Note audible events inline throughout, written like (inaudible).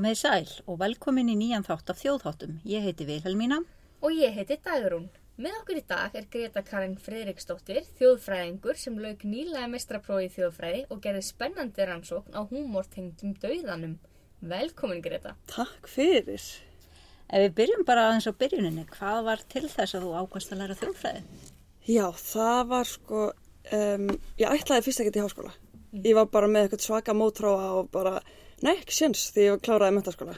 Komið sæl og velkomin í nýjan þátt af þjóðháttum. Ég heiti Vilhelmína. Og ég heiti Dagrún. Með okkur í dag er Greta Karin Fredriksdóttir, þjóðfræðingur sem lauk nýlega mestraprófi í þjóðfræði og gerði spennandi rannsókn á húmórtengdum dauðanum. Velkomin Greta. Takk fyrir. Ef við byrjum bara aðeins á byrjuninni, hvað var til þess að þú ákvæmst að læra þjóðfræði? Já, það var sko, um, ég ætlaði fyrst ekkert í háskóla. Ég var bara með eitthvað svaka mótráa og bara, nei, ekki séns því ég kláraði mentaskóla.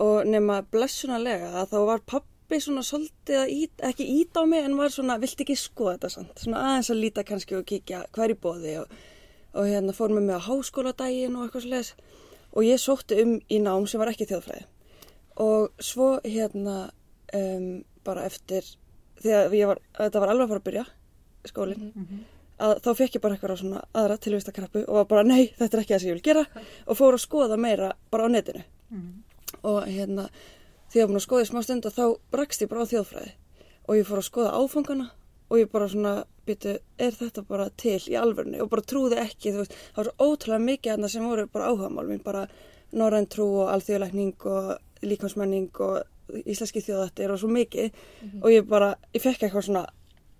Og nema blessunarlega að þá var pappi svona svolítið að ít, ekki ít á mig en var svona, vilt ekki skoða þetta samt. Svona aðeins að líta kannski og kíkja hver í bóði og, og hérna fór með mig á háskóladaginn og eitthvað svolítið. Og ég sótti um í nám sem var ekki þjóðfræði. Og svo hérna um, bara eftir, þegar var, þetta var alveg að fara að byrja, skólinn, mm -hmm. Að þá fekk ég bara eitthvað svona aðra tilvistakrappu og var bara nei, þetta er ekki það sem ég vil gera og fór að skoða meira bara á netinu. Mm. Og hérna því að ég var að skoða í smá stund og þá brakst ég bara á þjóðfræði og ég fór að skoða áfangana og ég bara svona býtu, er þetta bara til í alverðinu og bara trúði ekki, þú veist, það var svo ótrúlega mikið aðna sem voru bara áhugamál mín, bara norræn trú og alþjóðleikning og líkvæmsmenning og íslenski þjóðættir og svo mikið mm -hmm. og ég bara, ég fekk eitthvað svona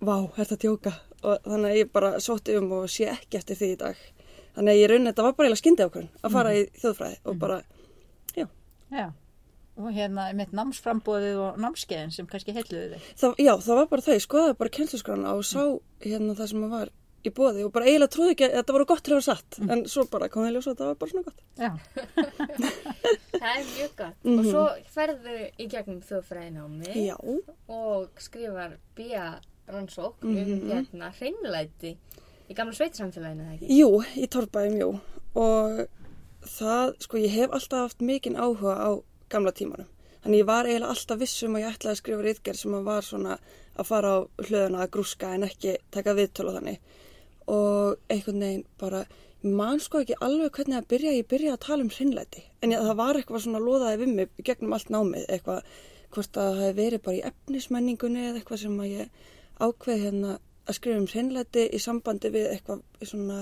vá, þetta tjóka og þannig að ég bara sótti um og sé ekki eftir því í dag. Þannig að ég raunin, þetta var bara eiginlega skyndi ákveðin að fara mm -hmm. í þjóðfræði og bara, já. Já, og hérna mitt námsframbóðið og námskeiðin sem kannski heitluði þig. Já, það var bara það, ég skoðaði bara kjenslusgrana og sá hérna það sem var í bóði og bara eiginlega trúði ekki að þetta voru gott til að vera satt mm. en svo bara kom það í ljós og þetta var bara svona gott. Já. (laughs) Það er mjög gott. Mm -hmm. og svo ferðu í gegnum þjóðfræðinámi Já. og skrifar bíja rannsókn mm -hmm. um hérna hreinleiti í gamla sveitsamfélaginu, eða ekki? Jú, í Torbæum, jú. Og það, sko, ég hef alltaf haft mikinn áhuga á gamla tímanum. Þannig ég var eiginlega alltaf vissum að ég ætlaði að skrifa rítgerð sem var svona að fara á hlöðuna að grúska en ekki taka viðtölu þannig. Og einhvern veginn bara man sko ekki alveg hvernig að byrja ég byrja að tala um hreinleiti en ég, það var eitthvað svona loðaði við mig gegnum allt námið. Eitthvað hvort að það hefði verið bara í efnismenningunni eða eitthvað sem að ég ákveði hérna að skrifa um hreinleiti í sambandi við eitthvað svona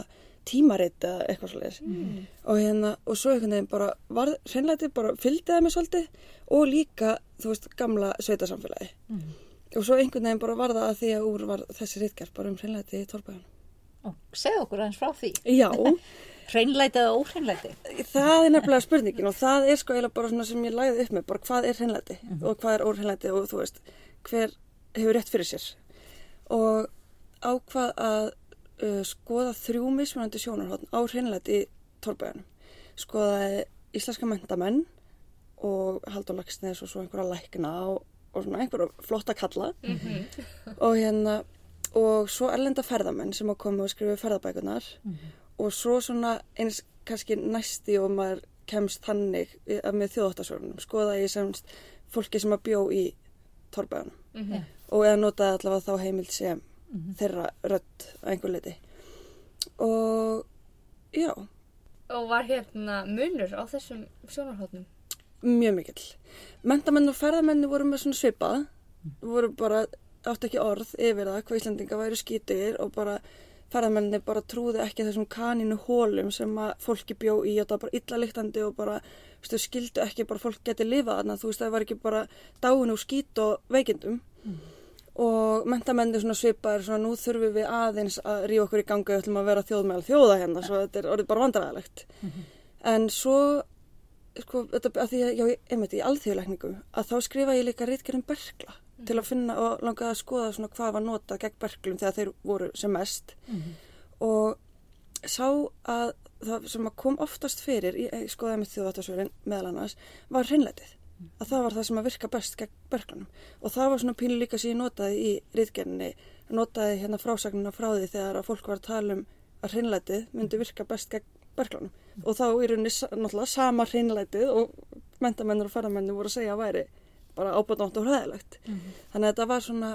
tímaritt eða eitthvað svolítið mm. og hérna og svo einhvern veginn bara var hreinleiti bara fylgdiði mig svolítið og líka þú veist gamla sveitasamfélagi mm. og svo einhvern veginn bara var það að því að úr var þessi rittgerð bara um hreinleiti í Torbæðan Og segð okkur aðeins frá því. Já. (laughs) Hreinleiti eða óhreinleiti? Það er nefnilega spurningin og það er sko eiginlega bara svona sem ég læði upp með, bara hvað er hreinleiti mm og hvað er óhreinleiti og þú veist, hver hefur rétt fyrir sér. Og ákvað að uh, skoða þrjú mismunandi sjónarhóttn á hreinleiti í Torbæðanum. Skoðaði íslenska mentamenn og Haldur Lagsnes og svo einhverja lækna og, og svona einhverja flotta kalla mm -hmm. og hérna og svo erlenda ferðamenn sem á komu og skrifu ferðabækunar mm -hmm. og svo svona eins kannski næsti og maður kemst þannig með þjóðáttasvörunum skoða ég semst fólki sem að bjó í torbæðunum mm -hmm. Og eða notaði allavega þá heimild sem mm -hmm. þeirra rött að einhver liti og já. Og var hérna munur á þessum sjónarhóttnum? Mjög mikill. Mentamenn og ferðamenni voru með svona svipað. Voru bara átt ekki orð yfir það hvað Íslandinga væri skítugir og bara ferðarmenninni bara trúði ekki þessum kaninu hólum sem að fólki bjó í og það var bara illa lyktandi og bara stu, skildu ekki bara fólk geti lifað þarna. Þú veist það var ekki bara dáin og skít og veikindum. Mm. Og mentamenni svona svipaður svona nú þurfum við aðeins að ríða okkur í gangu og ætlum að vera þjóð meðal þjóða hérna svo þetta er orðið bara vandræðilegt mm -hmm. en svo sko þetta að því að já, einmitt í alþjóðleikningum að þá skrifa ég líka rítgerðum bergla mm. til að finna og langaði að skoða svona hvað var notað gegn berglum þegar þeir voru sem mest mm. og sá að það sem kom oftast fyrir í skoðaði með þjóðvættasverðin meðal annars var hreinleitið. Að það var það sem að virka best gegn berglunum og það var svona pínu líka sem ég notaði í rítgerninni, notaði hérna frásagnina frá því þegar að fólk var að tala um að hreinleitið myndi virka best gegn berglunum mm. og þá í rauninni náttúrulega sama hreinleitið og mentamennur og ferramennir voru að segja að væri bara ábúðnátt og hræðilegt. Mm -hmm. þannig að þetta var svona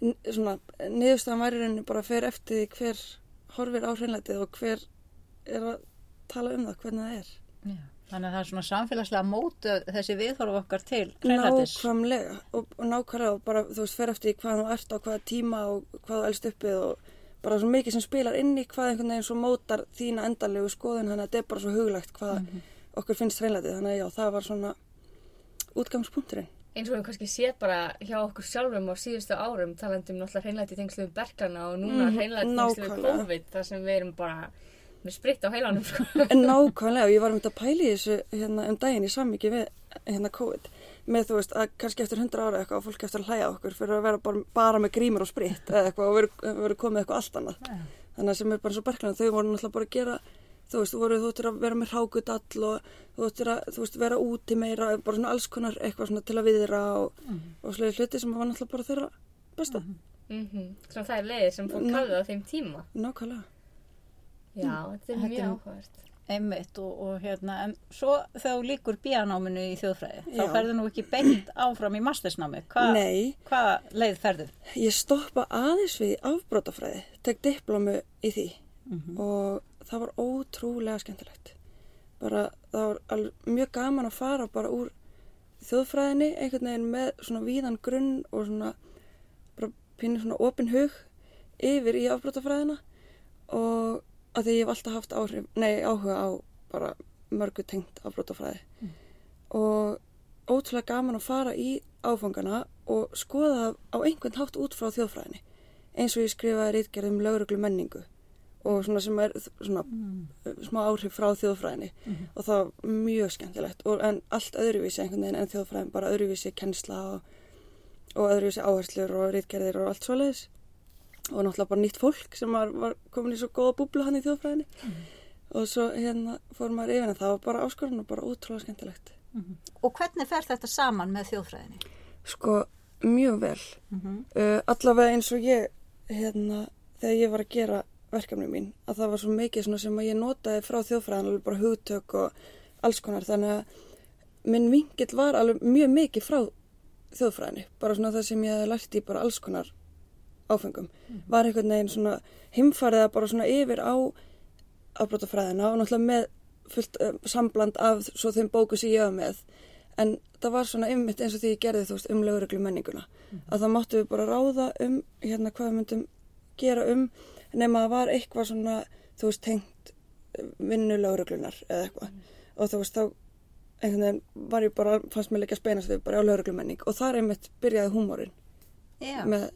svona niðurstaðan væri rauninni bara fyrir eftir því hver horfir á hreinleitið og hver er að tala um það, hvernig það er. Já, Þannig að það er svona samfélagslega mótu þessi viðhorf okkar til hreinleitis Nákvæmlega og, og nákvæmlega og bara þú veist fyrir eftir hvað þú ert á hvaða tíma og hvað þú elst uppið og bara svo mikið sem spilar inn í hvað einhvern veginn svo mótar þína endalegu skoðun þannig að þetta er bara svo huglegt hvað mm -hmm okkur finnst hreinlætið. Þannig að já, það var svona útgangspunkturinn. eins og við kannski séð bara hjá okkur sjálfum á síðustu árum talandi um náttúrulega hreinlæti tengslu við berglana og núna Mhm, hreinlæti tengslu við nákvæmlega. COVID þar sem við erum bara með spritt á heilanum sko. En nákvæmlega, og ég var um þetta að pæla í þessu hérna um daginn í sammyggi við hérna COVID. Með þú veist að kannski eftir 100 ára eitthvað og fólk eftir að hlæja okkur fyrir að vera bara, bara með grímur og spritt eða eitthvað og veru, komið eitthvað allt annað. Já. Þannig að sem er bara svo berglan, þau voru náttúrulega bara að gera, þú veist, þú voru þú ættir að vera með hrákudall og þú ættir að, þú veist, vera úti meira, bara svona alls konar eitthvað svona til að viðra og, og slegið hluti sem var náttúrulega bara þeirra besta. mm Svona það er leiðir sem fólk hafði á þeim tíma. Nákvæmlega. Já, þetta er mjög er- áhugavert. Einmitt og, og hérna, en svo þegar þú líkur bíanáminu í þjóðfræði, þá Já. ferðu nú ekki beint áfram í mastersnámi. Hva, Nei. Hvaða leið ferðu? Ég stoppa aðeins við afbrótafræði, tek diplomu í því og það var ótrúlega skemmtilegt. Bara það var mjög gaman að fara bara úr þjóðfræðinni einhvern veginn með svona víðan grunn og svona bara pínu svona opin hug yfir í afbrótafræðina og að því ég hef alltaf haft áhrif, nei, áhuga á bara mörgu tengt afbrótafræði og ótrúlega gaman að fara í áfangana og skoða á einhvern hátt út frá þjóðfræðinni eins og ég skrifaði rítgerð um lögreglu menningu og svona sem er svona smá áhrif frá þjóðfræðinni og það var mjög skemmtilegt. Og en allt öðruvísi einhvern veginn en þjóðfræðin bara öðruvísi kennsla og, og öðruvísi áherslur og rítgerðir og allt svoleiðis og náttúrulega bara nýtt fólk sem var, var komin í svo góða búblu hann í þjóðfræðinni. Og svo hérna fór maður yfir en það var bara áskorun og bara ótrúlega skemmtilegt. Og hvernig fer þetta saman með þjóðfræðinni? sko mjög vel. Uh, allavega eins og ég hérna, þegar ég var að gera verkefni mín, að það var svo mikið sem að ég notaði frá þjóðfræðan alveg bara hugtök og alls konar. Þannig að minn vingill var alveg mjög mikið frá þjóðfræðinni bara svona það sem ég hefði lært í bara alls konar áfengum var einhvern veginn svona heimfariða bara svona yfir á afbrótafræðina og náttúrulega með fullt uh, sambland af svo þeim bóku sem ég var með. En það var svona ymmit eins og því ég gerði þú veist um lögreglu menninguna að það máttu við bara ráða um hérna hvað við myndum gera um nema að var eitthvað svona þú veist tengt eh, vinnu lögreglunar eða eitthvað. Og þú veist þá einhvern veginn var ég bara fannst mér líka að speinast við bara á lögreglu menning og þar einmitt byrjaði húmórin. Já. með,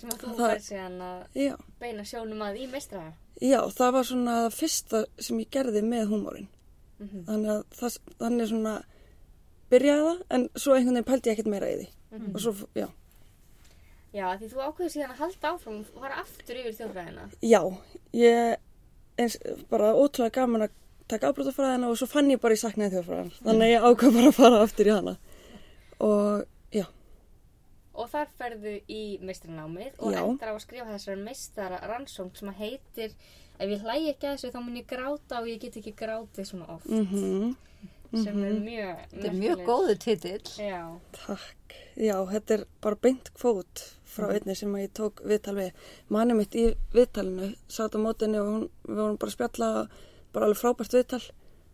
Sem að þú Það- fær síðan að já, beina sjónum að í meistraða. já, það var svona það fyrsta sem ég gerði með húmórin. Þannig að það, þannig svona byrjaði það en svo einhvern veginn pældi ég ekkert meira í því. Og svo, já, Já, því þú ákveður síðan að halda áfram og fara aftur yfir þjóðfræðina. já ég eins, bara ótrúlega gaman að taka afbrótafræðina og svo fann ég bara í saknaði þjóðfræðan þannig að ég ákvað bara að fara aftur í hana. Og Og þar ferðu í meistranámið og Já. endar á að skrifa þessar meistara rannsókn sem að heitir Ef ég hlægi ekki að þessu þá mun ég gráta og ég get ekki grátið svona oft. mhm Sem er mjög Þetta er mjög góðu titill. Já. Takk. Já, þetta er bara beint kvót frá einni sem að ég tók viðtal við. Manni mitt í viðtalinu satt á mótinni og hún, við vorum bara að spjalla bara alveg frábært viðtal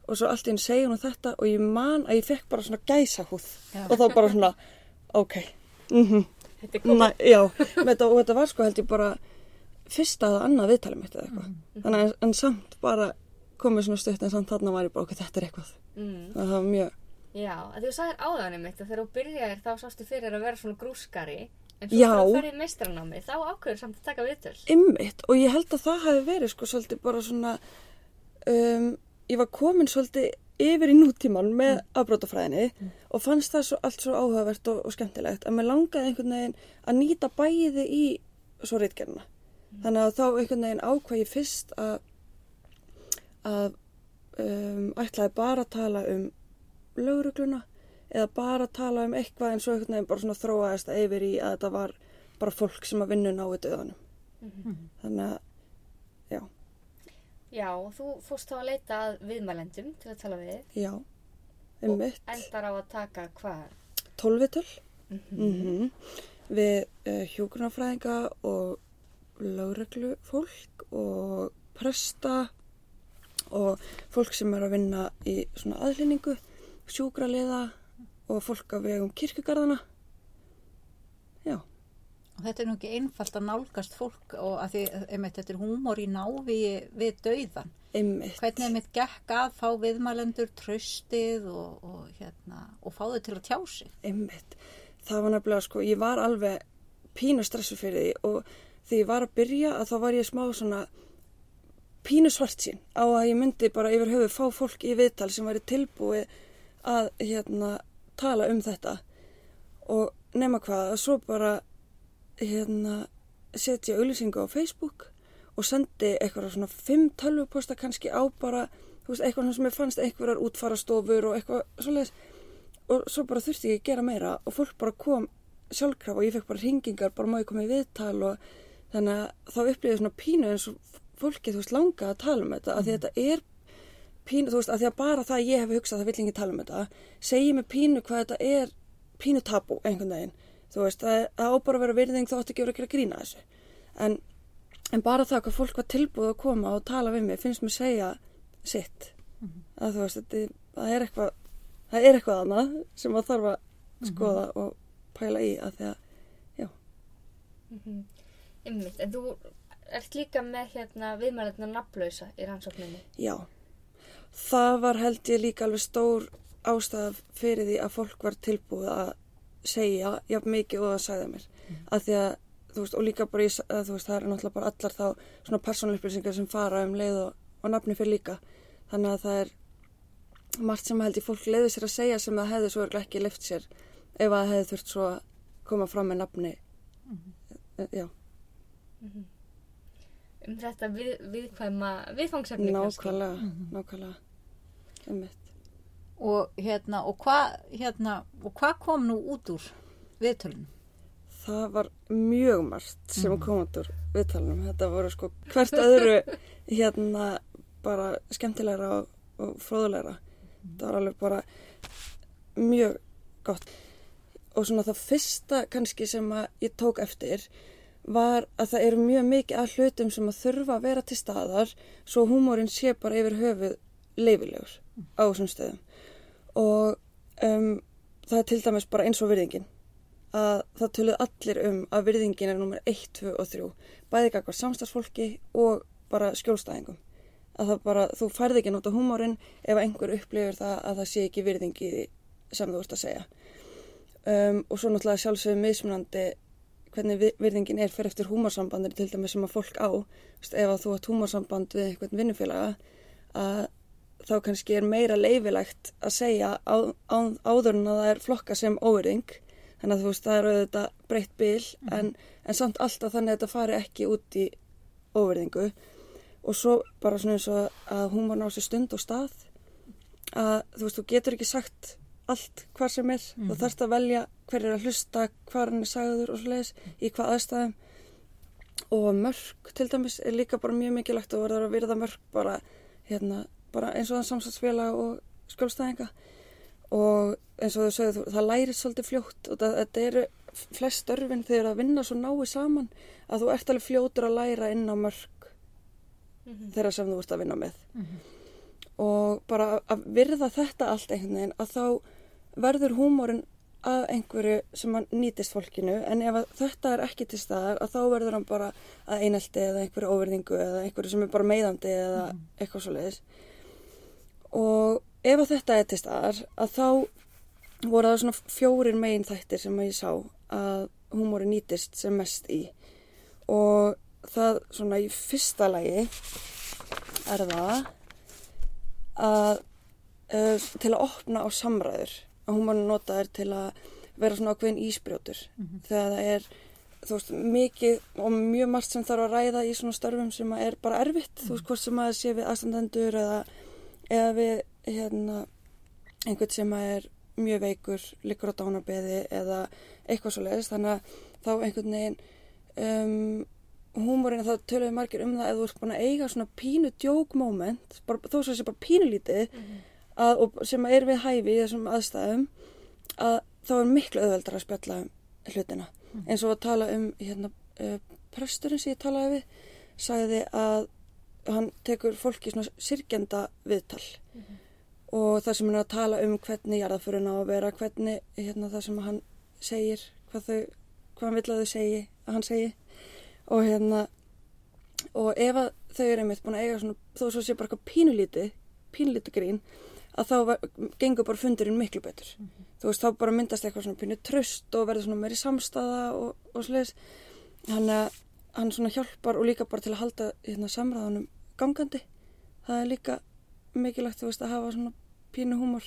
og svo allt í henni segja hún þetta og ég man að ég fekk bara svona gæsa húð Já. og þá bara svona, ok, mhm, Þetta er komið. já, með þetta, og þetta var sko held ég bara fyrsta eða annað viðtalið mitt eða eitthvað. Þannig en, en samt bara komið svona stutt en samt þarna var ég bara, ok, þetta er eitthvað. Mm. Það var mjög, Já, að þú sagðir áðanum mitt að þegar þú byrjaðir þá sástu fyrir að vera svona grúskari en svo Já. þegar þú ferði í meistranámið þá ákveður samt að taka viðtöl. Ymmit og ég held að það hafi verið sko svolítið bara svona um, ég var komin svolítið yfir í nútíman með afbrótafræðinni og fannst það svo, allt svo áhugavert og, og skemmtilegt að mér langaði einhvern veginn að nýta bæði í svo reitgerna þannig að þá einhvern veginn ákvað ég fyrst að að um, ætlaði bara að tala um lögregluna eða bara að tala um eitthvað en svo einhvern veginn bara svona þróaðist það yfir í að þetta var bara fólk sem að vinna náið döðanum þannig að já, Já, og þú fórst þá að leita að viðmælendum til að tala við já og einmitt, endar á að taka hvað? tólvitöl. Mm við uh, hjúgrunafræðinga og lögreglu fólk og presta og fólk sem er að vinna í svona aðlýningu, sjúkraliða og fólk af vegum kirkugarðana Og þetta er nú ekki einfalt að nálgast fólk og að því, einmitt, þetta er húmor í návi við dauðan. Einmitt. Hvernig er mitt gekk að fá viðmælendur tröstið og, og, hérna, og fá þau til að tjá sig? Einmitt. Það var nefnilega sko, ég var alveg pínu stressu fyrir því og þegar ég var að byrja að þá var ég smá svona pínu svart sín á að ég myndi bara yfir höfu fá fólk í viðtal sem væri tilbúið að hérna tala um þetta og nema hvað að svo bara hérna setja auðlýsingu á Facebook og sendi eitthvað svona fimm tölvuposta kannski á bara veist, eitthvað sem ég fannst einhverjar útfarastofur og eitthvað svoleiðis og svo bara þurfti ég að gera meira og fólk bara kom sjálfkraf og ég fekk bara ringingar, bara má ég koma í viðtal og þannig að þá upplýði svona pínu eins og fólki, þú veist, langa að tala um þetta, mm. að þetta er pínu, þú veist, að því að bara það ég hef hugsað það vill ekki tala um þetta, segi mig pínu hvað þetta er pínu tabu einhvern veginn, þú veist, það, það á bara að vera virðing þá ætti ekki verið að gera grína þessu en, en bara það hvað fólk var tilbúið að koma og tala við mig, finnst mér segja sitt, mm. að þú veist, þetta, það er eitthvað það er eitthvað annað sem maður þarf að skoða mm -hmm. og pæla í að því að, já. Mm -hmm. Ymmiðt, en þú ert líka með hérna viðmæleitna nafnlausa í rannsókninni. Já, það var held ég líka alveg stór ástæða fyrir því að fólk var tilbúið að segja, já mikið og að sagða mér, mm. að því að þú veist, og líka bara að þú veist, það er náttúrulega bara allar þá svona persónleipplýsingar sem fara um leið og, og nafni fyrir líka, þannig að það er margt sem held ég fólk leiði sér að segja sem það hefði svo ekki lift sér ef það hefði þurft svo að koma fram með nafni mm -hmm. já mm -hmm. um þetta við, viðkvæma viðfangsefni nákvæmlega, -hmm. nákvæmlega um og hérna og hvað hérna, hva kom nú út úr viðtölunum? Það var mjög margt sem mhm. kom út úr viðtölunum. Þetta voru sko hvert öðru (laughs) hérna bara skemmtilegra og, og fróðulegra það var alveg bara mjög gott. Og svona það fyrsta kannski sem að ég tók eftir var að það eru mjög mikið af hlutum sem að þurfa að vera til staðar svo húmórin sé bara yfir höfuð leifilegur á þessum stöðum og um, það er til dæmis bara eins og virðingin. Að það töluð allir um að virðingin er nummer 1, 2 og 3 bæði kakvar samstagsfólki og bara skjólstæðingum. Að það bara, þú færði ekki á húmórin ef einhver upplifir það að það sé ekki virðingi sem þú ert að segja. Um, og svo náttúrulega sjálfsögum mismunandi hvernig virðingin er fyrir eftir húmórsambandir til dæmis sem að fólk á. Ef að þú hatt húmórsamband við einhvern vinnufélaga að þá kannski er meira leifilegt að segja á, á, áður en að það er flokka sem óverðing þannig að þú veist það eru auðvitað breytt bil mm. en, en samt alltaf þannig að þetta fari ekki út í óverðingu og svo bara svona eins og að hún var náttúrulega stund og stað að þú veist, þú getur ekki sagt allt hvað sem er, mm. þú mhm. þarfst að velja hver er að hlusta, hvað hann er sagður og svoleiðis, í hvað aðstæðum og mörg til dæmis er líka bara mjög mikilvægt og verður að virða mörg bara, hérna, bara eins og þann samsatsfélag og skjólstæðinga og eins og þau sögðu það lærið svolítið fljótt og það, þetta eru flest örfinn þegar að vinna svo náið saman að þú ert alveg fljótur að læra inn á mörg mm -hmm. þeirra sem þú ert að vinna með mm -hmm. og bara að virða þetta allt einhvern veginn að þá verður húmórin að einhverju sem nýtist fólkinu en ef þetta er ekki til staðar að þá verður hann bara að einelti eða einhverju óverðingu eða einhverju sem er bara meðandi eða mm. eitthvað svo leiðis og ef þetta er til staðar að þá voru það svona fjórir megin þættir sem að ég sá að húmóri nýtist sem mest í. Og það svona í fyrsta lagi er það að uh, til að opna á samræður að hún var notaður til að vera svona ákveðin ísbrjótur. Mm -hmm. þegar það er þú veist mikið og mjög margt sem þarf að ræða í svona störfum sem er bara erfitt. Mm þú veist hvort sem að sé við aðstandendur eða, eða við hérna einhvern sem er mjög veikur, likur á dánabeði eða eitthvað svo leiðist þannig að þá einhvern veginn um, húmórin þá töluðu margir um það að þú ert búin að eiga svona pínu djókmoment þó að það sé bara pínulítið mm -hmm. að, sem er við hæfi í þessum aðstæðum að þá er miklu öðveldar að spjalla um hlutina mm -hmm. eins og að tala um hérna, uh, presturinn sem ég talaði við sagði að hann tekur fólki svona sirkjanda viðtal mm -hmm. og það sem hann er að tala um hvernig jarðaförun á að vera hvernig hérna, það sem hann segir hvað, þau, hvað hann vil að þau segi að hann segi. Og hérna og ef að þau eru einmitt búin að eiga svona þó svo sé bara eitthvað pínulítið pínulítið grín að þá var, gengur bara fundurinn miklu betur. Þú veist þá bara myndast eitthvað svona pínu tröst og verður svona meiri samstaða og, og sliðis hann, hann svona hjálpar og líka bara til að halda hérna, samræðanum gangandi. Það er líka mikilvægt veist að hafa svona pínu húmor.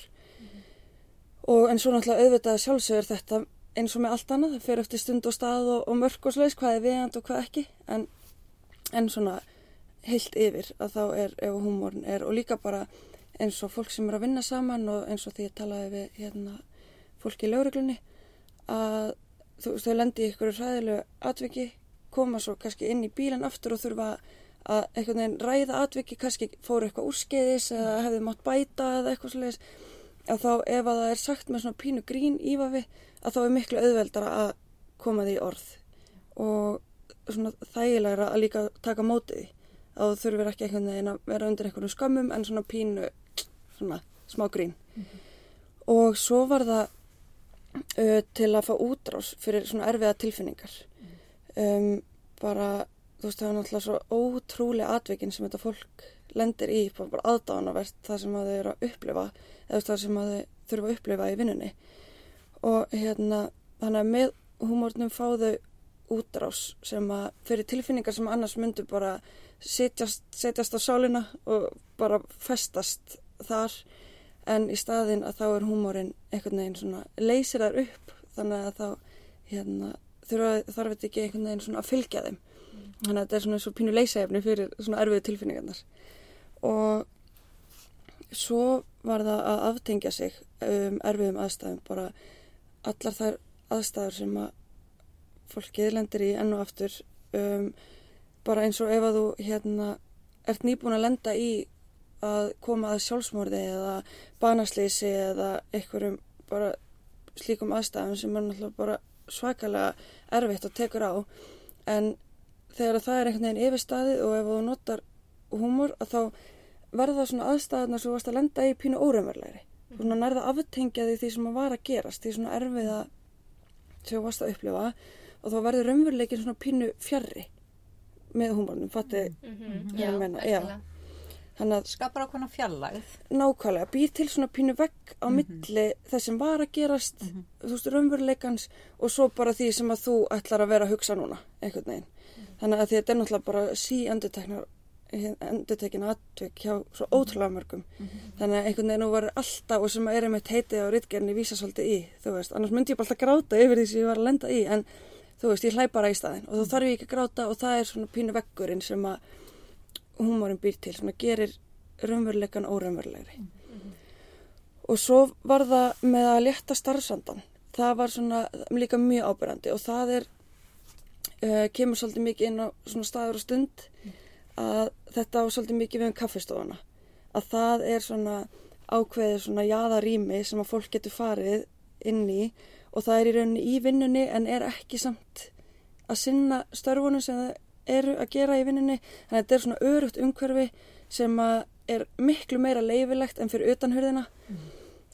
Og en svo náttúrulega auðvitað sjálfsögur þetta eins og með allt annað, það fer eftir stund og stað og, og mörg og sliðis hvað er viðand og hvað ekki. En, en svona heilt yfir að þá er ef húmorn er og líka bara eins og fólk sem er að vinna saman og eins og því að talaði við hérna, fólki í lauruglunni að þú þau lendi í ykkur ræðilegu atviki koma svo kannski inn í bílan aftur og þurfa að einhvern veginn ræða atviki kannski fóru eitthvað úrskeiðis eða hefði mátt bæta eða eitthvað sliðis að þá ef að það er sagt með svona pínu grín ífafi að þá er miklu auðveldara að koma því orð og svona þægilegra að líka taka mótið að þú þurfir ekki einhvern veginn að vera undir einhvern skömmum en svona pínu svona smá grín. Og svo var það uh, til að fá útrás fyrir svona erfiða tilfinningar. Um, bara þú veist það er náttúrulega svo ótrúlega atvikin sem þetta fólk lendir í bara, aðdáðanavert það sem að þau eru að upplifa eða það sem að þau þurfa að upplifa í vinnunni. Og hérna þannig að með húmórnum fá þau útrás sem að fyrir tilfinningar sem annars myndu bara setjast, setjast á sálina og bara festast þar. En í staðin að þá er húmórin einhvern veginn svona leysir þar upp þannig að þá hérna, þurfa, þarf þetta ekki einhvern veginn svona að fylgja þeim þannig að þetta er svona eins og pínu leysæfni fyrir svona erfiðu tilfinningarnar. Og svo var það að aftengja sig um erfiðum aðstæðum bara allar þær aðstæður sem að fólkið lendir í enn og aftur um, bara eins og ef að þú hérna ert nýbúin að lenda í að koma að sjálfsmorði eða banaslýsi eða einhverjum bara slíkum aðstæðum sem er náttúrulega bara svakalega erfitt og tekur á. En þegar það er einhvern veginn yfirstaðið og ef þú notar húmor að þá verða svona aðstæðarna sem þú varst að lenda í pínu óraunverulegri mm. svona nærða aftengja því því sem að var að gerast því svona erfiða sem þú varst að upplifa og þá verður raunveruleikin svona pínu fjarrri með húmornum, fatti Mm -hmm. Já, algjörlega. þannig að skapar ákveðna fjallægð nákvæmlega býr til svona pínu vegg á Mhm. milli þess sem var að gerast þú veist, raunveruleikans og svo bara því sem að þú ætlar að vera að hugsa núna einhvern veginn þannig að þetta er náttúrulega bara sí endurtekin atvik hjá svo ótrúlega mörgum. Þannig að einhvern veginn var alltaf og sem er einmitt heitið á ritgerni vísa svolítið í þú veist, annars myndi ég bara alltaf gráta yfir því sem ég var að lenda í en þú veist, ég hlæ bara í staðin og þá þarf ég ekki að gráta og það er svona pínu veggurinn sem að húmórin býr til sem að gerir raunveruleikan óraunverulegri. Og svo var það með að létta starfsandan það var svona líka mjög ábyrrandi og það er uh, kemur svolítið mikið inn á svona staður og stund að þetta á svolítið mikið við um kaffestofana að það er svona ákveðið svona jaðarými sem að fólk getur farið inn í og það er í rauninni í vinnunni en er ekki samt að sinna störfunum sem það eru að gera í vinnunni. Þannig að þetta er svona örugt umhverfi sem að er miklu meira leifilegt en fyrir utanhörðina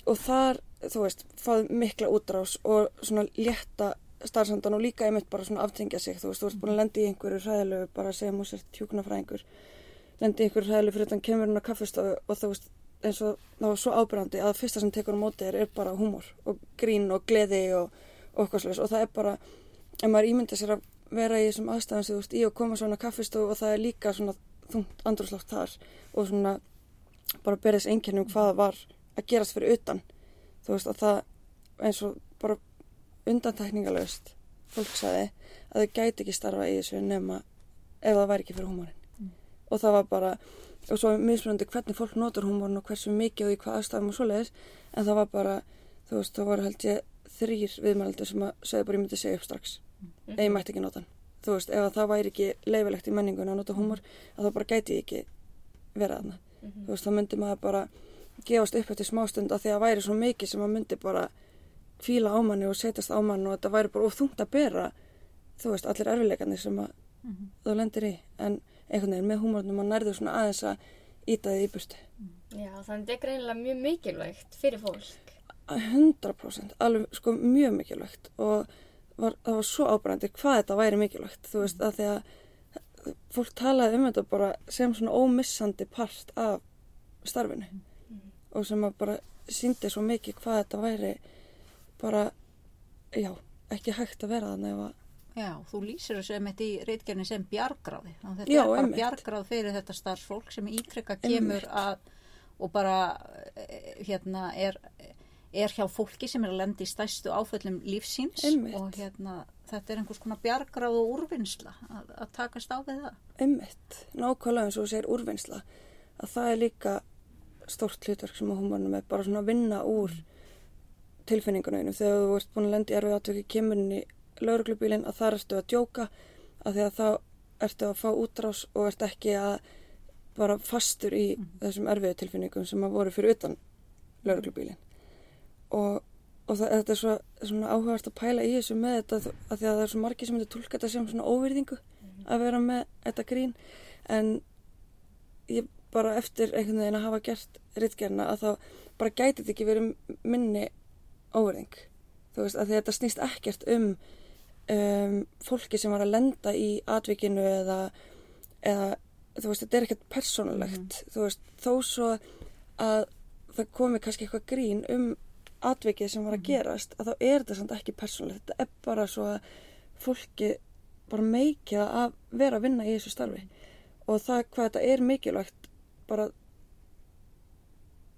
og þar, þú veist, fáðu mikla útrás og svona létta starfsandan og líka einmitt bara svona aftengja sig. Þú veist, þú veist búin að lendi í einhverju hræðilegu bara sem úr sér tjúknafræðingur lendi í einhverju hræðilegu fyrir utan kemur hún á kaffistofu og þú veist, eins og það var svo ábyrgandi að fyrsta sem tekur á móti þér er bara húmor og grín og gleði og, eitthvað slags og það er bara ef maður ímynda sér að vera í þessum aðstæðan sem þú veist í og koma svona kaffistofu og það er líka svona þungt andrúslátt þar og svona bara berðis einkennum hvað var að gerast fyrir utan. Þú veist að það eins og bara undantekningalöst fólk sagði að þau gæti ekki starfa í þessu nema ef það væri ekki fyrir húmórin. Og það var bara og svo mismunandi hvernig fólk notur húmórin og hversu mikið og í hvað aðstæðum og svoleiðis en það var bara, þú veist, það voru held ég þrýr viðmældur sem að segja bara ég myndi segja upp strax. Ef ég mætti ekki nota hann. Þú veist, ef að það væri ekki leifilegt í menningun að nota húmor, að það bara gæti ekki vera þarna. Þú veist, þá myndi maður bara gefast upp eftir smástund að því að væri svo mikið sem maður myndi bara kvíla á manni og setjast á manni og þetta væri bara of þungt að bera þú veist, allir erfileikarnir sem að þú lendir í, en einhvern veginn með húmornum að nærðu svona aðeins að íta því í burtu. Já, þannig þetta er greinilega mjög mikilvægt fyrir fólk. 100% alveg sko mjög mikilvægt. Og var, það var svo ábærandi hvað þetta væri mikilvægt, þú veist, að því að fólk talaði um þetta bara sem svona ómissandi part af starfinu. Og sem að bara síndi svo mikið hvað þetta væri bara, já, ekki hægt að vera þannig að Já, þú lýsir þessu einmitt í reitgerni sem bjargráði. Þetta Já, er bara einmitt. bjargráð fyrir þetta starfsfólk sem Einmitt. kemur að og bara eh, hérna er, er hjá fólki sem er að lenda í stæstu áföllum lífsíns Einmitt. og hérna þetta er einhvers konar bjargráð og úrvinnsla að, að takast á við það. Einmitt, nákvæmlega eins og þú segir úrvinnsla að það er líka stórt hlutverk sem að húmornum er bara svona að vinna úr tilfinningunum þegar þú ert búin að lenda í erfið átöki kemur inn í lauruglubílinn að það ertu að djóka að því að þá ertu að fá útrás og ert ekki að bara fastur í þessum erfiðu tilfinningum sem að voru fyrir utan lauruglubílinn og, og það, þetta er svo, svona áhugast að pæla í þessu með þetta að því að það er svo margir sem myndir tólka þetta sem svona óvirðingu að vera með þetta grín. En ég bara eftir einhvern veginn að hafa gert rittgerna að þá bara gæti þetta ekki verið minni óverðing þú veist að þetta snýst ekkert um, um fólki sem var að lenda í atvikinu eða, eða þú veist þetta er ekkert persónulegt. Þú veist þó svo að það komi kannski eitthvað grín um atvikið sem var að gerast að þá er þetta samt ekki persónulegt. Þetta er bara svo að fólki bara meikið að vera að vinna í þessu starfi. Og það hvað þetta er mikilvægt bara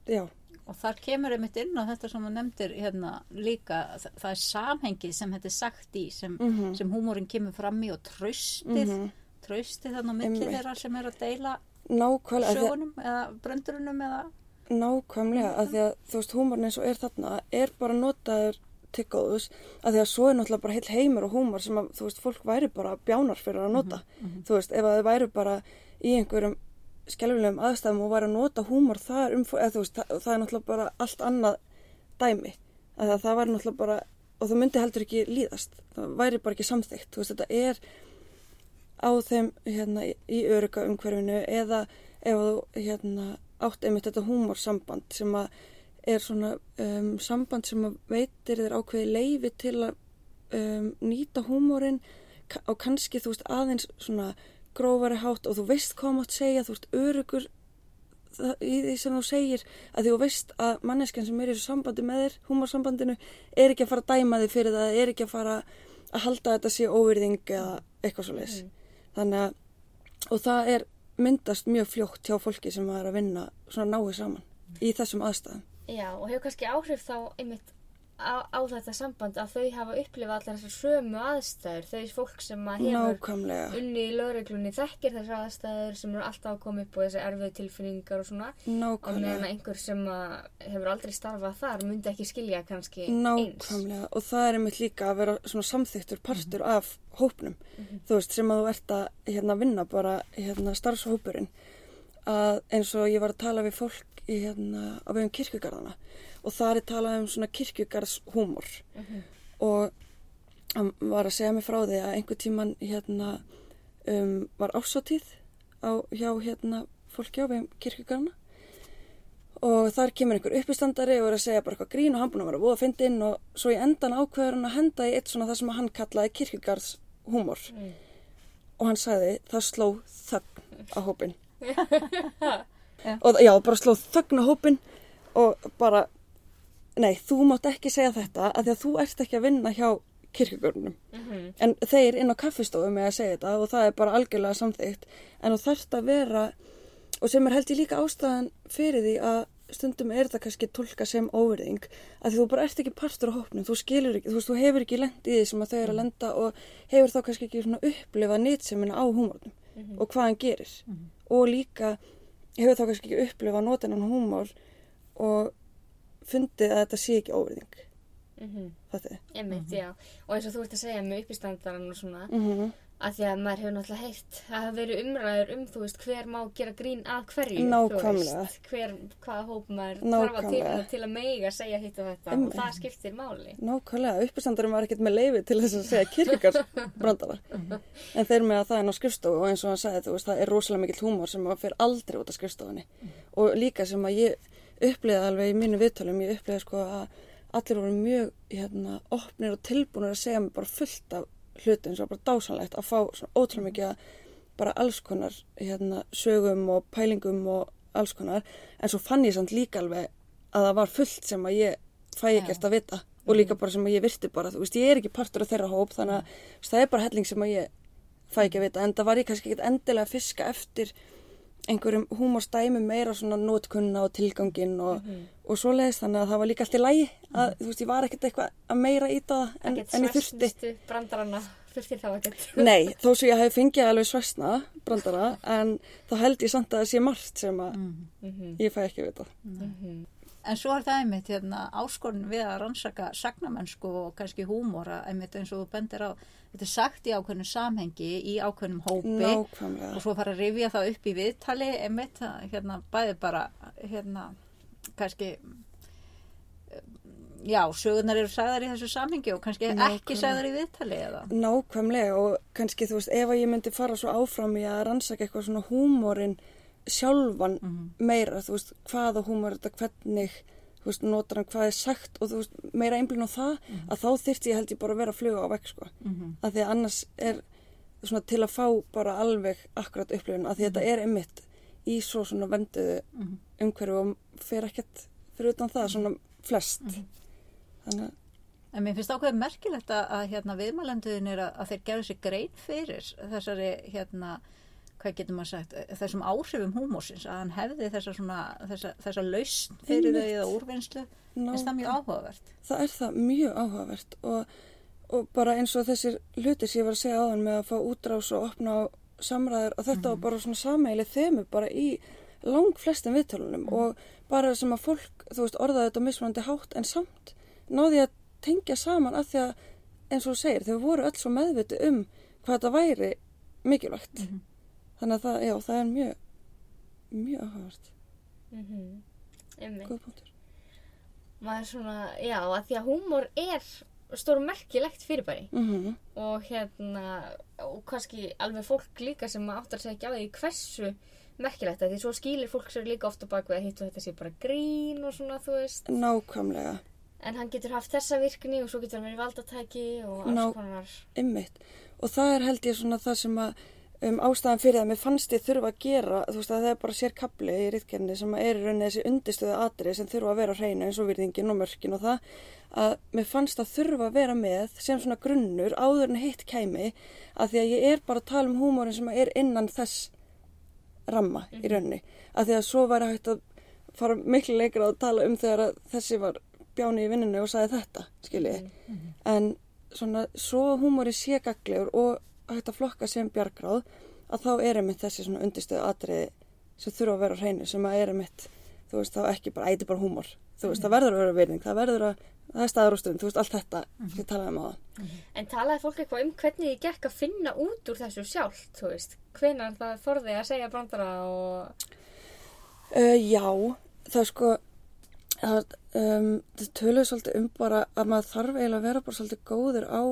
já, Og þar kemur einmitt inn á þetta sem þú nefndir hérna líka, það, er samhengið sem þetta er sagt í, sem, Mhm. sem húmórin kemur fram í og tröstið, Mhm. tröstið þannig Einmitt. þeirra sem er að deila nákvæmlega því að- eða bröndurunum eða nákvæmlega að því að þú veist húmorn eins og er þarna er bara notaður til góðus að því að svo er náttúrulega bara heil heimur og húmor sem að þú veist fólk væri bara bjánar fyrir að nota þú veist ef að þau væri bara í einhverjum skelfilegum aðstæðum og væri að nota húmor þar um eða þú veist það, það er náttúrulega bara allt annað dæmi. Að það, væri náttúrulega bara og það myndi heldur ekki líðast. Það væri bara ekki samþykkt. Þú veist þetta er á þeim hérna í- öruga umhverfinu eða ef þú hérna átt einmitt þetta húmorsamband sem að er svona um, samband sem að veitir þér ákveði leifi til að um, nýta húmorinn. Og kannski þú veist aðeins svona grófari hátt og þú veist hvað mátt segja, þú veist örugur í því sem þú segir að því þú veist að manneskjan sem er í sambandi með þér, húmorsambandinu er ekki að fara að dæma þig fyrir það, er ekki að fara að halda að þetta sé óvirðing eða eitthvað svo leis þannig að og það er myndast mjög fljótt hjá fólki sem er að vinna svona náið saman í þessum aðstæðum. Já, og hefur kannski áhrif þá einmitt á, á þetta samband að þau hafa upplifað allar þessar sömu aðstæður, þau fólk sem að hefur nákvæmlega, unni í lögreglunni þekkir þessar aðstæður sem eru alltaf að koma upp og þessi erfið tilfinningar og svona. Meðan nákvæmlega. að einhver sem hefur aldrei starfað þar myndi ekki skilja kannski eins. Nákvæmlega. Og það er einmitt líka að vera svona samþyktur partur af hópnum. Þú veist sem að þú ert að hérna vinna bara hérna starfshópurinn. Að eins og ég var að tala við fólk í hérna á vegum kirkjugarðana og það er talað um svona kirkjugarðshúmor. Og hann var að segja mig frá því að einhver tíman hérna um, var ásatíð á, hjá hérna fólki á vegum kirkjugarðana og þar kemur einhver uppistandari og er að segja bara eitthvað grín og hann búin að vera voða fyndinn og svo í endan ákveður hann að henda í eitt svona það sem hann kallaði kirkjugarðshúmor. Mm. og hann sagði það sló þögn á hópin (laughs) og já, bara sló þögn á hópin og bara nei, þú mátt ekki segja þetta af því að þú ert ekki að vinna hjá kirkjugörnum. Mhm. en þeir inn á kaffistofu með að segja þetta og það er bara algjörlega samþygt en þú þarft að vera og sem er held ég líka ástæðan fyrir því að stundum er þetta kannski tólka sem óverðing að því þú bara ert ekki partur á hópnum. Þú skilur ekki, þú veist, þú hefur ekki lent í því sem að þau eru að lenda og hefur þá kannski ekki svona upplifað nýtsemina á húmórnum og hvað hann gerir. Og líka hefur þá kannski ekki upplifað notinan húmór og fundið að þetta sé ekki óverðing Mhm. þetta er Einmitt, já. Og eins og þú ert að segja með uppistandaran og svona, mm að því að maður hefur náttúrulega heyrt, það hafa verið umræður um, þú veist, hver má gera grín að hverju, Nákvæmlega. þú veist, hver, hvaða hóp maður þarf að tilna til að meiga segja hitt og þetta Einmitt. og það skiptir máli. Nákvæmlega, uppistandarum var ekkert með leifi til þess að segja kirkjugarsbrandara (laughs) en þeir með að það er ná skrifstofu og eins og hann sagði þú veist það uppliði alveg í mínu viðtölum, ég uppliði sko að, allir voru mjög hérna, opnir og tilbúinir að segja mér bara fullt af hlutin sem var bara dásanlegt að fá svona ótrúlega mikið að bara alls konar hérna, sögum og pælingum og alls konar. En svo fann ég samt líka alveg að það var fullt sem að ég fæ ekkert að vita og líka bara sem að ég virti bara, þú veist, ég er ekki partur af þeirra hóp þannig að það er bara helling sem að ég fæ ekki að vita en það var ég kannski ekkert endilega að fiska eftir einhverjum húmorstæmi meira svona nótkunna og tilgangin og, og svoleiðis þannig að það var líka allt í lægi að þú veist, ég var ekkert eitthvað að meira íta það en, en ég þurfti svæsnustu brandarana þurftir þá ekkert. Nei, þó svo ég hef fengið alveg svæsna brandara en þá held ég samt að það sé margt sem að Mhm. ég fæ ekki að vita En svo er það einmitt hérna, áskorun við að rannsaka sagnamennsku og kannski húmóra einmitt eins og þú bendir á. Þetta er sagt í ákveðnum samhengi, í ákveðnum hópi Nákvæmlega. og svo fara að rifja það upp í viðtali einmitt, hérna, bæði bara hérna, kannski já, sögurnar eru sagðar í þessu samhengi og kannski ekki Nákvæmlega. sagðar í viðtali eða? Nákvæmlega og kannski þú veist ef að ég myndi fara svo áfram í að rannsaka eitthvað svona húmórin sjálfan meira, þú veist, hvaða húmór þetta, hvernig, veist, notar hann hvað er sagt og þú veist, meira einblín á það að þá þyrfti ég held ég bara að vera að fluga á vekk sko, Mhm. að því að annars er svona til að fá bara alveg akkurat upplifun, að því þetta er einmitt í svo svona venduðu Mhm. umhverju og fer ekkert fyrir utan það, svona flest. Þannig að En mér finnst ákveðið merkilegt að, að hérna, viðmælenduðin er að, að þeir gerðu sér grein fyrir þessari, hérna, hvað getur maður sagt, þessum áhrifum húmósins, að hann hefði þessa, svona, þessa, þessa lausn fyrir þau eða úrvinnslu. Finnst það mjög áhugavert. það er það mjög áhugavert og, og bara eins og þessir hluti sem ég var að segja áðan með að fá útrás og opna á samræður og þetta var bara svona sameili þemu bara í lang flestum viðtölunum og bara sem að fólk, þú veist, orðaði þetta mismunandi hátt en samt náði að tengja saman að því að eins og þú segir, þau voru öll svo meðviti um hvað þetta væri mikilvægt þannig að það, já, það er mjög mjög áhugavert, Mhm. Einmitt. góð punktur. Maður svona, já, að því að húmor er stór merkilegt fyrirbæri. Mm og hérna, og kannski alveg fólk líka sem áttar sig ekki á því hversu merkilegt það, því svo skýlir fólk sér líka ofta bak við að hittu þetta sé bara grín og svona, þú veist, nákvæmlega. En hann getur haft þessa virkni og svo getur hann verið valdatæki og alls Ná- konar, Ymmit. Og það er held ég svona það sem að um, ástæðan fyrir það mér fannst ég þurfa að gera, þú veist að það er bara sér kapli í rítkjarni sem er í rauninni þessi undirstöðu atrið sem þurfa að vera á hreinu eins og virðingin og mörkin og það að mér fannst að þurfa að vera með sem svona grunnur áður en hitt kæmi að því að ég er bara að tala um húmórin sem er innan þess ramma í rauninni. Að því að svo væri hægt að fara miklu leikra að tala um þegar að þessi var bjáni í vinnunni og sagði þetta, skiljiði en svona svo hægt að flokka sem bjargráð að þá er einmitt þessi svona undirstöðu atriði sem þurfa að vera á hreinu sem að er einmitt þú veist þá ekki bara æti bara húmór þú veist það verður að vera virðing það verður að það er staður og stund þú veist allt þetta sem ég talaði um á það en talaði fólk eitthvað um hvernig þið gekk að finna út úr þessu sjálft, þú veist, hvenar það þorði að segja brandara og, uh, já það sko það, um, það töluðu svolítið um bara að maður þarf eiginlega að vera bara svolítið góður á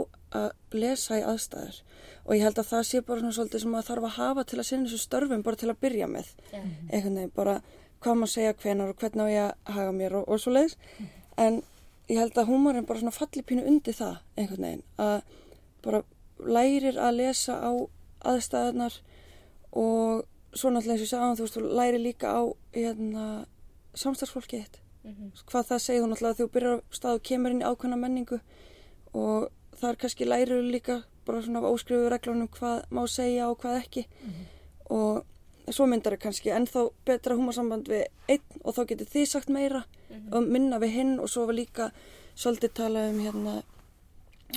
að lesa í aðstæður. Og ég held að það sé bara svolítið sem maður þarf að hafa til að sinna þessu störfum bara til að byrja með. Já, einhvern veginn bara hvað maður segja hvenar og hvernig á ég að haga mér og, og svo leiðis en ég held að húmórin bara svona falli pínu undir það einhvern veginn að bara lærir að lesa á aðstæðunar og svo náttúrulega eins og ég sagði á þú veist, þú lærir líka á hérna, samstarfsfólkið þitt mhm, hvað það segir þú náttúrulega þegar þú byrjar á stað og kemur inn í ákveðna menningu og þar kannski lærir þú líka bara svona af óskrifu reglunum hvað má segja og hvað ekki. Og svo myndar það kannski ennþá betra húmarsamband við einn og þá getur þið sagt meira og minna við hinn og svo var líka svolítið talað um hérna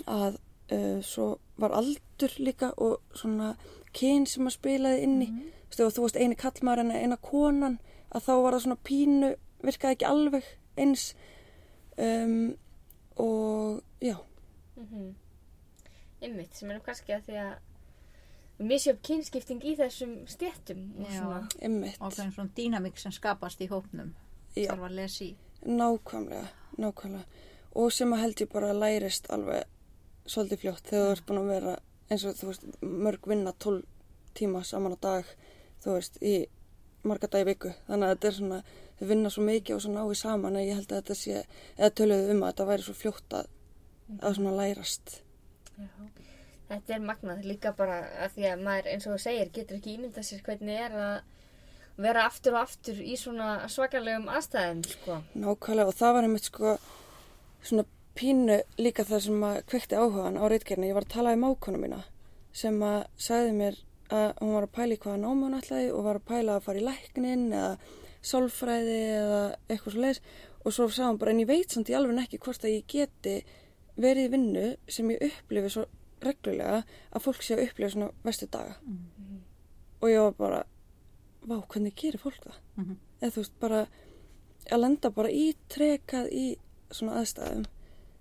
að uh, svo var aldur líka og svona kyn sem að spilaði inn í mm -hmm. þú veist eini kallmar en eina konan að þá var það svona pínu virkaði ekki alveg eins um, og já. Mhm. Einmitt, sem er nú kannski að því að misjöf kynskipting í þessum stjettum og svona, ymmit, Og það er svona dýnamík sem skapast í hópnum. Já. Þarf að lesa í. nákvæmlega nákvæmlega. Og sem að held ég bara að lærist alveg svolítið fljótt. Þegar þú ert búin að vera eins og þú veist mörg vinna 12 tíma saman á dag þú veist í marga dag í viku. Þannig að þetta er svona, vinna svo mikið og svo náið saman að ég held að þetta sé, eða töluðu um að þetta væri svo fljótt að, að svona lærast. Já. Þetta er magnað líka bara að því að maður eins og þú segir getur ekki ímyndað sér hvernig er að vera aftur og aftur í svona svakalegum aðstæðum sko. Nákvæmlega og það var einmitt sko svona pínu líka það sem að kveikti áhugan á reitgerðinu. Ég var að tala um ákona mína sem að sagði mér að hún var að pæla í hvaða námi hún ætlaði og var að pæla að fara í læknin eða sálfræði eða eitthvað svo leiðis og svo sagði hún bara en ég veit samt í alveg ekki hvort að ég geti verið í vinnu sem ég upplifi svo reglulega að fólk sé að upplifa svona vestu daga Mhm. og ég var bara vá, hvernig gerir fólk það? Mhm. eða þú veist, bara að lenda bara ítrekað í svona aðstæðum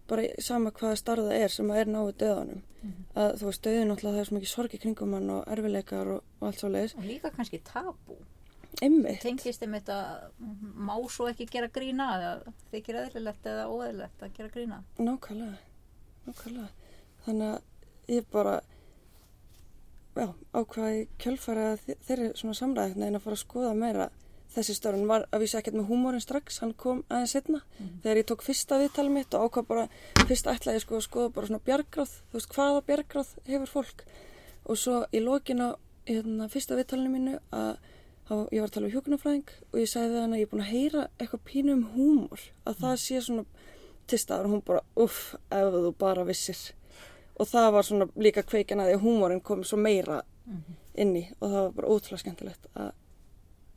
bara í- sama hvaða starða er sem að er náðu döðanum Mhm. að þú veist, döðin náttúrulega það er svo mikið sorgi kringum hann og erfileikar og, og allt svo leiðis og líka kannski tabú einmitt, tengist um þetta má svo ekki gera grína eða þykir eðlilegt eða óeðlilegt að gera grína? Nákvæmlega nákvæmlega. Þannig að ég bara já, ákvaði kjölfæra þeirri svona samræðin en að fara að skoða meira. Þessi störun var að vísa ekkert með húmórin strax hann kom aðeins setna þegar ég tók fyrsta viðtalið mitt og ákvað bara fyrst ætlaði ég sko að skoða bara svona bjargráð þú veist hvaða bjargráð hefur fólk? Og svo í lokin á hérna, fyrsta viðtalinu mínu að að ég var að tala um hjókunarfræðing og ég sagði við hann að ég er búin að heyra eitthvað pínu um húmor. Að það sé svona til staðar. Og hún bara uff ef þú bara vissir. Og það var svona líka kveikin að því að húmórin kom svo meira inn í og það var bara ótrúlega skemmtilegt að,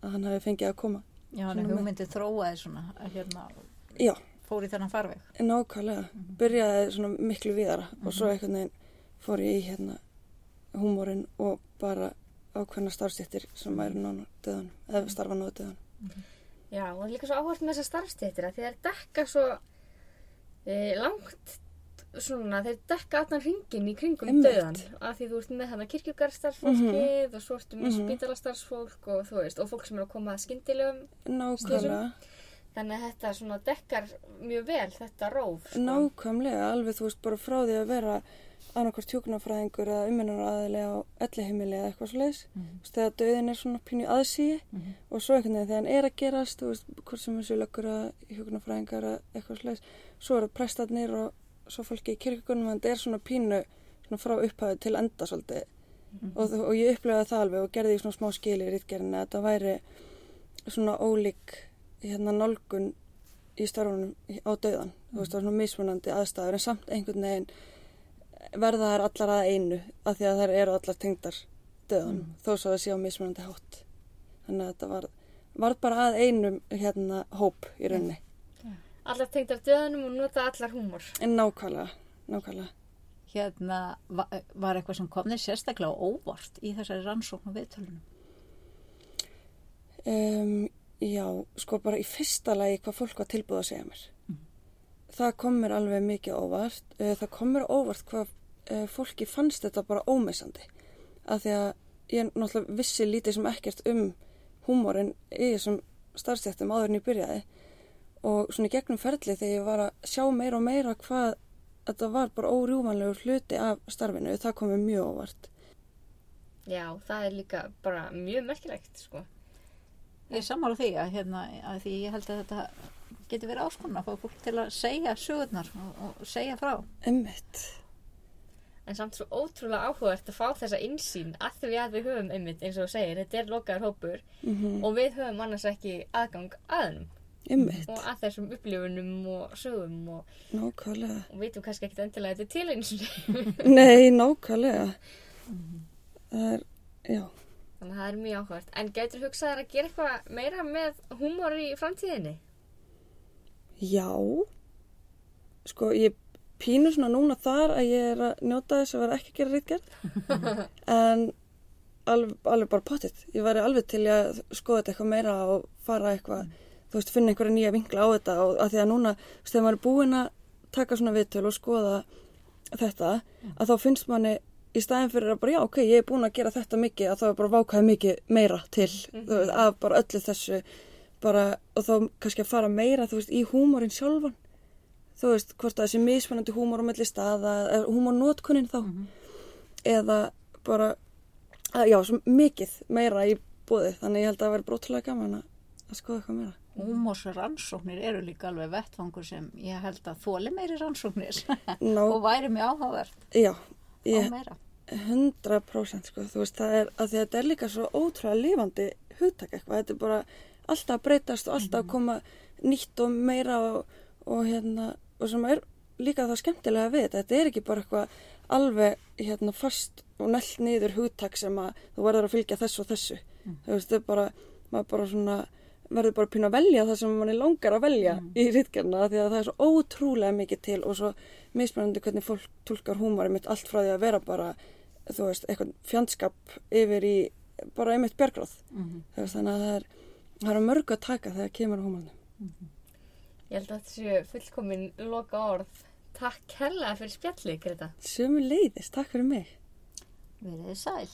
að hann hafi fengið að koma. Já, Svona hann með- hugmyndið þróaði svona að hérna já, fór í þennan farveg. Nákvæmlega. Byrjaði svona miklu viðara og svo einhvern veginn fór ég í hérna húmórin og bara ákveðna starfstéttir sem væri nána döðan eða starfa náðu döðan Já, og líka svo áhört með þessar starfstéttir að þeir dekka svo e, langt svona, þeir dekka allan hringin í kringum Einmitt. döðan að því þú ert með hana kirkjugarstarfsfólkið og svo ertu með Mhm. spítalarstarfsfólk og þú veist, og fólk sem er að koma að skyndilegum nákvæmlega, þannig að þetta svona dekkar mjög vel þetta róf sko. nákvæmlega alveg þú veist bara frá því að vera annarkvort hjókunarfræðingur eða ummennar á elliheimili eða eitthvað svo leiðis Mhm. þegar döðin er svona pínu aðsíi Mhm. og svo einhvern veginn þegar hann er að gerast þú veist, hvort sem þessu löggur að hjókunarfræðingar eða eitthvað svo leiðis svo eru prestarnir og svo fólki í kirkugunum en þetta er svona pínu svona frá upphafi til enda svolítið og, þú- og ég upplegaði það alveg og gerði í svona smá skili í rítgerðinu að þetta væri svona ólík hérna nálgun í starfunum á döðan þú veist það var svona mismunandi aðstæður en samt einhvern veginn verða þær allar að einu af því að þær eru allar tengdar döðan þó svo að það sé á mismunandi hátt. Þannig að þetta var, var bara að einum hérna hóp í rauninni. Allar tengt af döðanum og nota allar húmor. En nákvæmlega, nákvæmlega. Hérna va- var eitthvað sem kom þér sérstaklega á óvart í þessari rannsókn og viðtölunum? Um, já, sko bara í fyrsta lagi hvað fólk var tilbúið að segja mér. Það kom mér alveg mikið óvart. Uh, það kom mér óvart hvað uh, fólki fannst þetta bara ómessandi. Af því að ég náttúrulega vissi lítið sem ekkert um húmórin í þessum starfstættum áður en ég byrjaði. Og svona í gegnum ferli þegar ég var að sjá meira og meira hvað þetta var bara órjúvanlegur hluti af starfinu, það kom mér mjög óvart. já, það er líka bara mjög merkilegt sko. ég er sammála því að, hérna, að því ég held að þetta geti verið áskonum að fá fólk til að segja sögurnar og, og segja frá Emmitt. en samt svo ótrúlega áhugavert að fá þessa insýn að því að við höfum einmitt eins og þú segir, þetta er lokaður hópur Mm og við höfum annars ekki aðgang að hennum Emmitt. og að þessum upplifunum og sögum og, og veitum kannski ekkert endilega að þetta er til eins (laughs) og Nei, nákvæmlega. Það er, já. þannig að það er mjög áhugavert en gætur hugsað þér að gera eitthvað meira með húmor í framtíðinni? Já. Sko, ég pínu svona núna þar að ég er að njóta þess að vera ekki að gera rítgerð. (laughs) en alveg, alveg bara pottitt. Ég væri alveg til að skoða þetta eitthvað meira og fara eitthvað, þú veist, finna einhverja nýja vinkla á þetta og að því að núna, þegar maður er búinn að taka svona viðtöl og skoða þetta, að þá finnst manni í staðin fyrir að bara, já, ok, ég er búin að gera þetta mikið, að þá er bara vákaði mikið meira til, þú veist, af bara öllu þessu, bara, og þá kannski að fara meira, þú veist, í húmórin sjálfan, þú veist, hvort það sé mismunandi húmór á milli staða, húmórnótkunnin þá, eða bara, að, já, svo mikið meira í búði, þannig ég held að það væri brótilega gaman að, að skoða eitthvað meira. húmósrannsóknir eru líka alveg vettfangur sem ég held að þóli meiri rannsóknir. (laughs) Og væri mjög áhugavert. Já, ég, meira. 100% sko, þú veist, það er að að þetta er líka svo ótrúlega lífandi hugtak eitthvað, þetta er bara alltaf að breytast og alltaf að koma nýtt og meira og, og hérna, og sem er líka það skemmtilega við þetta, þetta er ekki bara eitthvað alveg hérna fast og nellt niður hugtak sem að þú verður að fylgja þessu og þessu, þú veist, þetta er bara, maður bara svona verður bara pínu að velja það sem manni langar að velja í ritgerna því að það er svo ótrúlega mikið til og svo mismunandi hvernig fólk tólkar húmar mitt allt frá því að vera bara þú veist, eitthvað fjandskap yfir í bara einmitt björgráð Mhm. þú veist, þannig að það er það er að mörgu að taka þegar kemur á húmarnum Ég held að þetta séu fullkomin loka orð. Takk kærlega fyrir spjallið, Greta. Sömu leiðis, takk fyrir mig Verið þið sæl.